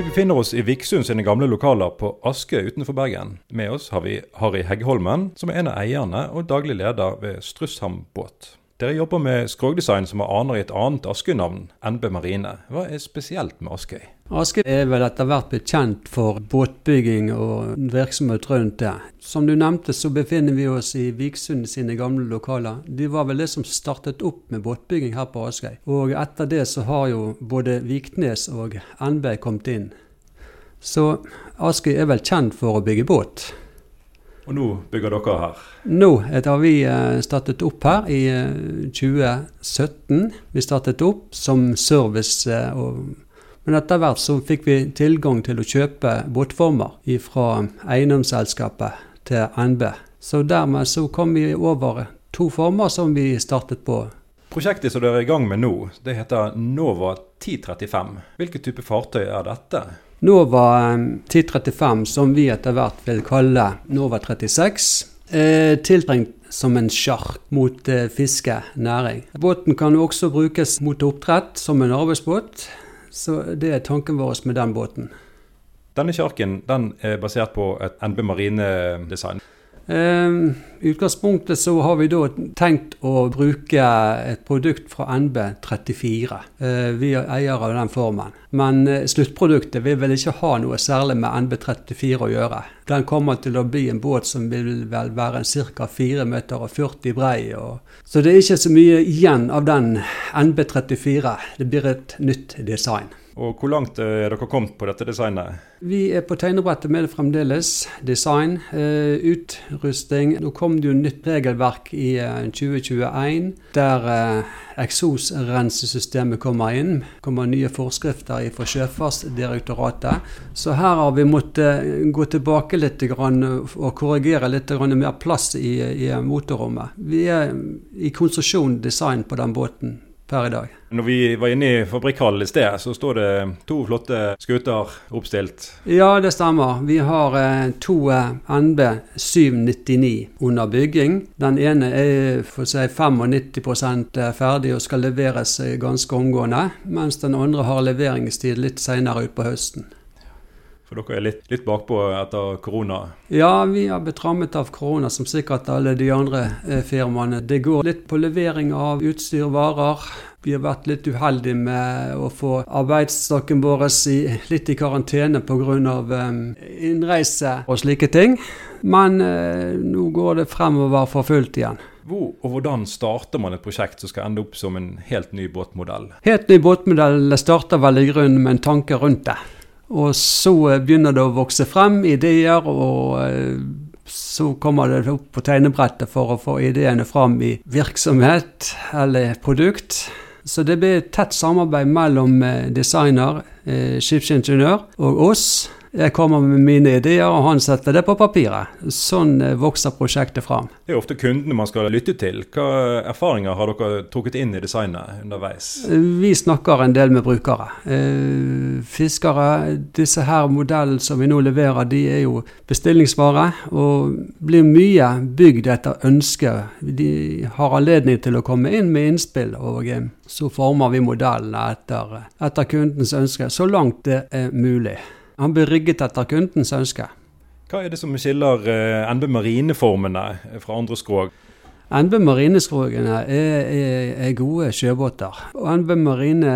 Vi befinner oss i Viksund sine gamle lokaler på Askøy utenfor Bergen. Med oss har vi Harry Heggholmen, som er en av eierne og daglig leder ved Strusshamn båt. Dere jobber med skrogdesign som har aner i et annet Askøy-navn, NB Marine. Hva er spesielt med Askøy? Askøy er vel etter hvert blitt kjent for båtbygging og virksomhet rundt det. Som du nevnte så befinner vi oss i Viksund sine gamle lokaler. De var vel det som startet opp med båtbygging her på Askøy. Og etter det så har jo både Viknes og NB kommet inn. Så Askøy er vel kjent for å bygge båt. Og nå bygger dere her? Nå har vi eh, startet opp her i 2017. Eh, vi startet opp som service. Eh, men etter hvert så fikk vi tilgang til å kjøpe båtformer fra eiendomsselskapet til NB. Så dermed så kom vi over to former som vi startet på. Prosjektet som dere er i gang med nå, det heter Nova 1035. Hvilken type fartøy er dette? Nova 1035, som vi etter hvert vil kalle Nova 36, er tiltrengt som en sjark mot eh, fiskenæring. Båten kan også brukes mot oppdrett som en arbeidsbåt, så det er tanken vår med den båten. Denne sjarken den er basert på et NB Marine-design. Ehm, I utgangspunktet så har vi da tenkt å bruke et produkt fra NB34. Eh, vi er eiere av den formen. Men eh, sluttproduktet vil vel ikke ha noe særlig med NB34 å gjøre. Den kommer til å bli en båt som vil vel være ca. 4 meter og 40 brei. Så det er ikke så mye igjen av den NB34. Det blir et nytt design. Og Hvor langt er dere kommet på dette designet? Vi er på tegnebrettet med det fremdeles. Design, eh, utrusting. Nå kom det jo nytt regelverk i eh, 2021 der eh, eksosrensesystemet kommer inn. Det kommer nye forskrifter fra Sjøfartsdirektoratet. Så her har vi måttet eh, gå tilbake litt og korrigere litt mer plass i motorrommet. Vi er i konsesjon design på den båten per i dag. Når vi var inne i fabrikkhallen i sted, så står det to flotte skuter oppstilt. Ja, det stemmer. Vi har eh, to eh, NB 799 under bygging. Den ene er for å si 95 eh, ferdig og skal leveres ganske omgående, mens den andre har leveringstid litt senere utpå høsten. For dere er litt, litt bakpå etter korona? Ja, vi har blitt rammet av korona, som sikkert alle de andre eh, firmaene. Det går litt på levering av utstyr varer. Vi har vært litt uheldige med å få arbeidsstokken vår litt i karantene pga. Um, innreise og slike ting. Men uh, nå går det fremover for fullt igjen. Hvor og hvordan starter man et prosjekt som skal ende opp som en helt ny båtmodell? Helt ny båtmodell starter vel i grunnen med en tanke rundt det. Og så eh, begynner det å vokse frem ideer, og eh, så kommer det opp på tegnebrettet for å få ideene fram i virksomhet eller produkt. Så det blir et tett samarbeid mellom eh, designer, skipsingeniør og oss. Jeg kommer med mine ideer, og han setter det på papiret. Sånn eh, vokser prosjektet fram. Det er ofte kundene man skal lytte til. Hva erfaringer har dere trukket inn i designet underveis? Vi snakker en del med brukere. Eh, fiskere, disse her modellene som vi nå leverer, de er jo bestillingsvare. Og blir mye bygd etter ønske. De har anledning til å komme inn med innspill. og eh, så former vi modellene etter, etter kundens ønske, så langt det er mulig. Han blir rygget etter kundens ønske. Hva er det som skiller eh, NB Marineformene fra andre skrog? NB Marineskrogene er, er, er, gode sjøbåter. Og NB Marine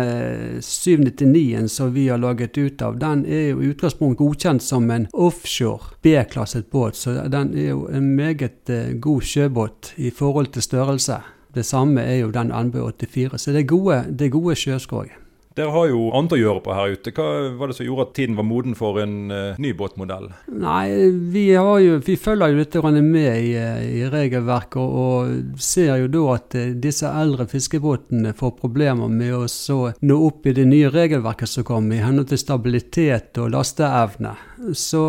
799 som vi har laget ut av, den er jo i utgangspunkt godkjent som en offshore B-klasset båt. Så den er jo en meget uh, god sjøbåt i forhold til størrelse. Det samme er jo den NB 84. Så det er gode, det er gode sjøskrog. Dere har jo annet å gjøre på her ute. Hva var det som gjorde at tiden var moden for en uh, ny båtmodell? Nei, vi, jo, vi følger jo litt med i, i regelverket og, og, ser jo da at uh, disse eldre fiskebåtene får problemer med å så nå opp i det nye regelverket som kommer, i henhold til stabilitet og lasteevne. Så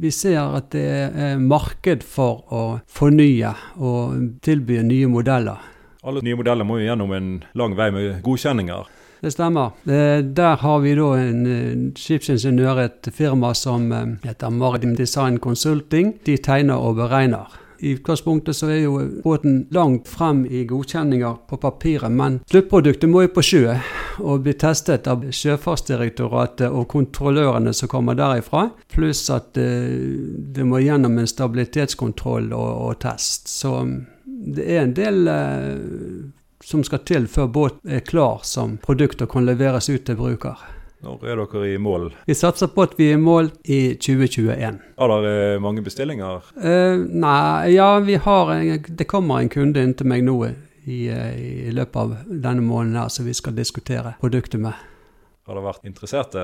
vi ser at det er marked for å fornye og tilby nye modeller. Alle nye modeller må jo gjennom en lang vei med godkjenninger. Det stemmer. Der har vi da en skipsingeniør, et firma som eh, heter Maritim Design Consulting. De tegner og beregner. I utgangspunktet så er jo båten langt frem i godkjenninger på papiret, men sluttproduktet må jo på sjø og bli testet av Sjøfartsdirektoratet og kontrollørene som kommer derifra. Pluss at det må gjennom en stabilitetskontroll og, og test. Så det er en del som skal til før båten er klar som produkt og kan leveres ut til bruker. Når er dere i mål? Vi satser på at vi er i mål i 2021. Har dere mange bestillinger? Uh, nei, ja vi har Det kommer en kunde inn til meg nå i, i løpet av denne måneden her, som vi skal diskutere produktet med. Har det vært interesserte?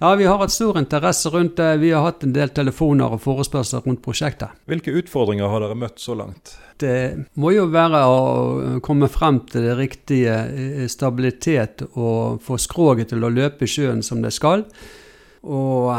Ja, vi har hatt stor interesse rundt det. Vi har hatt en del telefoner og forespørsler rundt prosjektet. Hvilke utfordringer har dere møtt så langt? Det må jo være å komme frem til det riktige eh, stabilitet og få skroget til å løpe i sjøen som det skal. Og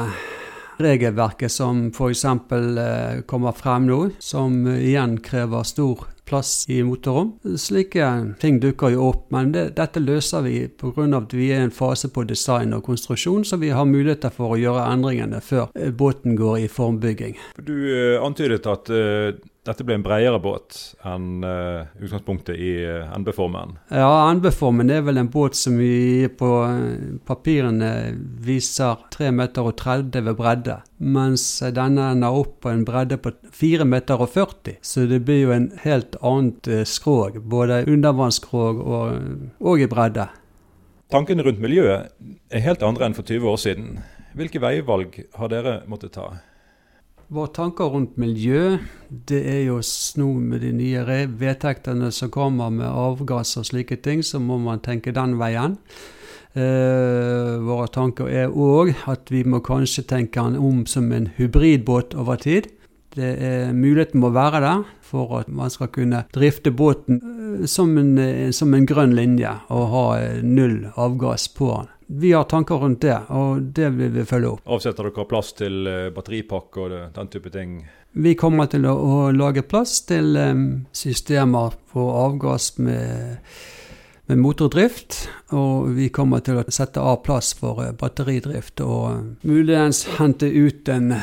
regelverket som f.eks. Eh, kommer frem nå, som igjen krever stor plass i motorrom. Slike ting dukker jo opp, men det, dette løser vi pga. at vi er i en fase på design og konstruksjon, så vi har muligheter for å gjøre endringene før eh, båten går i formbygging. Du uh, antydet at uh, dette ble en bredere båt enn uh, utgangspunktet i uh, NB-formen? Ja, NB-formen er vel en båt som vi på papirene viser 3,30 meter ved bredde. Mens denne ender opp på en bredde på 4,40 meter Så det blir jo en helt annet skrog. Både undervannsskrog og, og i bredde. Tankene rundt miljøet er helt andre enn for 20 år siden. Hvilke veivalg har dere måttet ta? Våre tanker rundt miljø, det er jo nå med de nye vedtektene som kommer med avgass og slike ting, så må man tenke den veien. Eh, våre tanker er òg at vi må kanskje tenke den om som en hybridbåt over tid. Det er Muligheten må være der for at man skal kunne drifte båten eh, som en, eh, som en grønn linje og ha eh, null avgass på den vi har tanker rundt det, og det vil vi følge opp. Avsetter dere plass til batteripakke og den type ting? Vi kommer til å, å lage plass til um, systemer på avgass med, motordrift. Og vi kommer til å sette av plass for uh, batteridrift og uh, muligens hente ut en,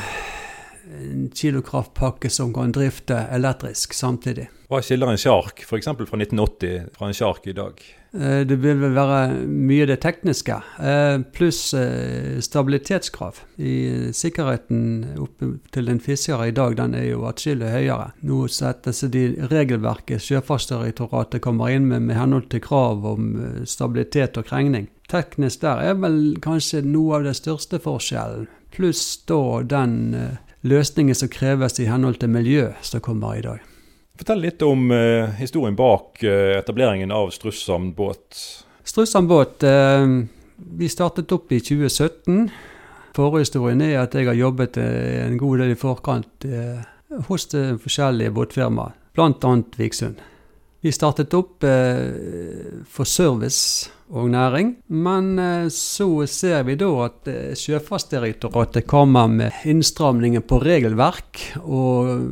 en kilokraftpakke som kan drifte elektrisk samtidig. Hva skiller en sjark f.eks. fra 1980 fra en sjark i dag? Eh, det vil vel være mye det tekniske, eh, pluss eh, stabilitetskrav. I sikkerheten opp til en fisker i dag, den er jo atskillig høyere. Nå settes de regelverket Sjøfartsdirektoratet kommer inn med med henhold til krav om stabilitet og krengning. Teknisk der er vel kanskje noe av den største forskjellen, pluss da den løsningen som kreves i henhold til miljø som kommer i dag. Fortell litt om uh, historien bak uh, etableringen av Strusshamn båt. Strusshamn båt uh, vi startet opp i 2017. Forhistorien er at jeg har jobbet en god del i forkant hos forskjellige båtfirmaer, bl.a. Viksund. Vi startet opp for service og næring. Men eh, så ser vi da at eh, Sjøfartsdirektoratet kommer med innstramninger på regelverk og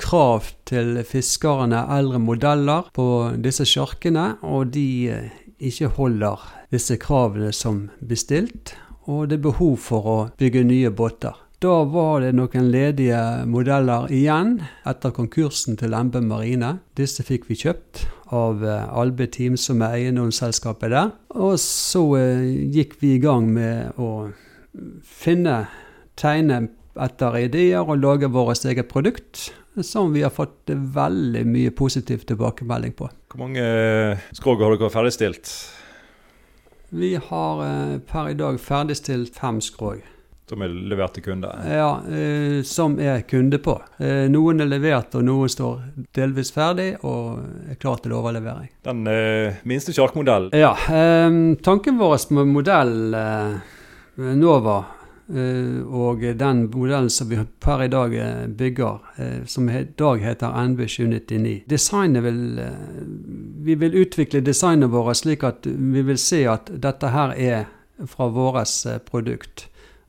krav til fiskerne, eldre modeller på disse sjarkene, og de eh, ikke holder disse kravene som bestilt. Og det er behov for å bygge nye båter. Da var det noen ledige modeller igjen etter konkursen til MB Marine. Disse fikk vi kjøpt av eh, Albe Team, som er eiendomsselskapet der. Og så eh, gikk vi i gang med å finne, tegne etter ideer og lage vårt eget produkt. Som vi har fått veldig mye positiv tilbakemelding på. Hvor mange eh, skrog har dere ferdigstilt? Vi har per i dag ferdigstilt fem skrog. Som er levert til kunde? Ja, eh, som er kunde på. Eh, noen er levert, og noen står delvis ferdig og er klar til overlevering. Den eh, minste sjarkmodellen? Ja. Eh, tanken vår med modell eh, Nova eh, og den modellen som vi per i dag bygger, som i dag heter NB 799 Designet vil Vi vil utvikle designet vårt slik at vi vil se at dette her er fra vårt produkt.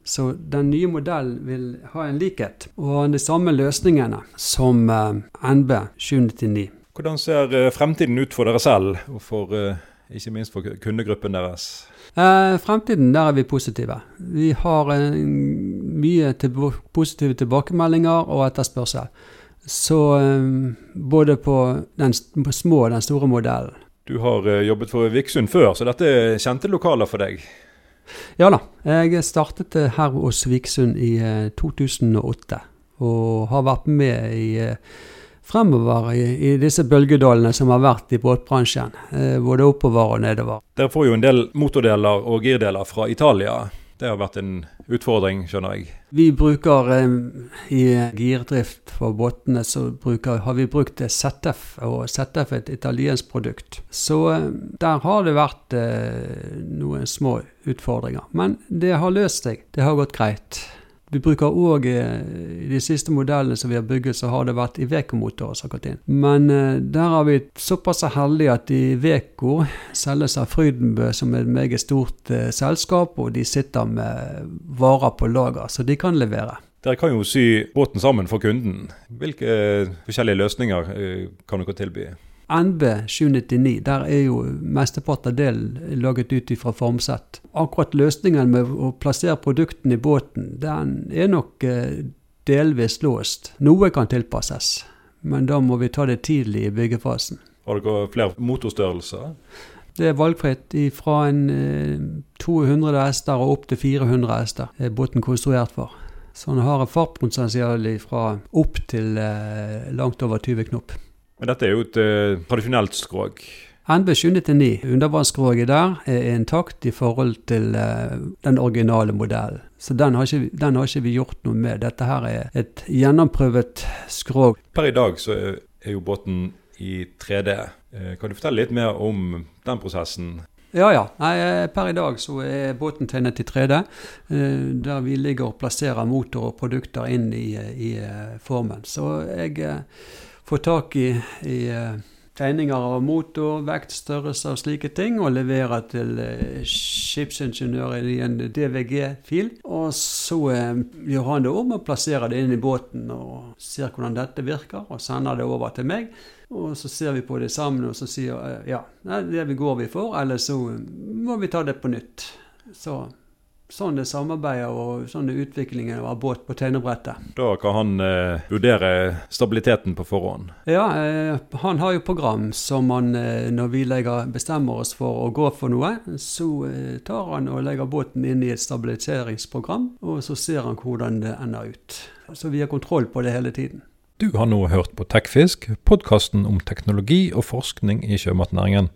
Så den nye modellen vil ha en likhet og de samme løsningene som uh, NB 799. Hvordan ser uh, fremtiden ut for dere selv, og for, uh, ikke minst for kundegruppen deres? Fremtiden, der er vi positive. Vi har mye til positive tilbakemeldinger og etterspørsel. Så eh, både på den små og den store modellen. Du har eh, jobbet for Viksund før, så dette er kjente lokaler for deg? Ja da. Jeg startet her hos Viksund i 2008, og har vært med i fremover i, i, disse bølgedalene som har vært i båtbransjen. både oppover og nedover. Dere får jo en del motordeler og girdeler fra Italia. Det har vært en utfordring, skjønner jeg. Vi bruker eh, i girdrift for båtene, så bruker, har vi brukt ZF, og ZF er et italiensk produkt. Så eh, der har det vært eh, noen små utfordringer. Men det har løst seg. Det har gått greit. Vi bruker òg eh, de siste modellene som vi har bygget, så har det vært Iveco-motorer som har gått. Men uh, der har vi såpass heldige at Iveco selges av Frydenbø, som er et meget stort uh, selskap, og de sitter med varer på lager, så de kan levere. Dere kan jo sy båten sammen for kunden. Hvilke forskjellige løsninger kan dere tilby? NB 799, der er jo mesteparten av delen laget ut fra formsett. Akkurat løsningen med å plassere produktene i båten, den er nok eh, delvis låst. Noe kan tilpasses, men da må vi ta det tidlig i byggefasen. Har dere flere motorstørrelser? Det er valgfritt fra en 200 eh, hester og opp til 400 hester er båten konstruert for. Så den har et fartpotensial fra opp til eh, langt over 20 knop. Men dette er jo et uh, tradisjonelt skrog. NB 799, undervannsskroget der, er intakt i forhold til uh, den originale modellen. Så den har, ikke, den har, ikke, vi gjort noe med. Dette her er et gjennomprøvet skrog. Per i dag så er jo båten i 3D. Uh, kan du fortelle litt mer om den prosessen? Ja, ja. Nei, per i dag så er båten tegnet i 3D, der vi ligger og plasserer motor og produkter inn i, i formen. Så jeg få tak i, i uh, tegninger av motor, vektstørrelse og slike ting, og levere til skipsingeniøren i en DVG-fil. Og så uh, gjør han det om og plasserer det inn i båten og ser hvordan dette virker, og sender det over til meg. Og så ser vi på det sammen og så sier ja, det går vi for, eller så må vi ta det på nytt. Så sånn det samarbeider og sånn det utviklingen av båt på tegnebrettet. Da kan han eh, vurdere stabiliteten på forhånd? Ja, eh, han har jo program som han, eh, når vi legger, bestemmer oss for å gå for noe, så eh, tar han og legger båten inn i et stabiliseringsprogram, og så ser han hvordan det ender ut. Så vi har kontroll på det hele tiden. Du har nå hørt på Tekfisk, podkasten om teknologi og forskning i sjømatnæringen.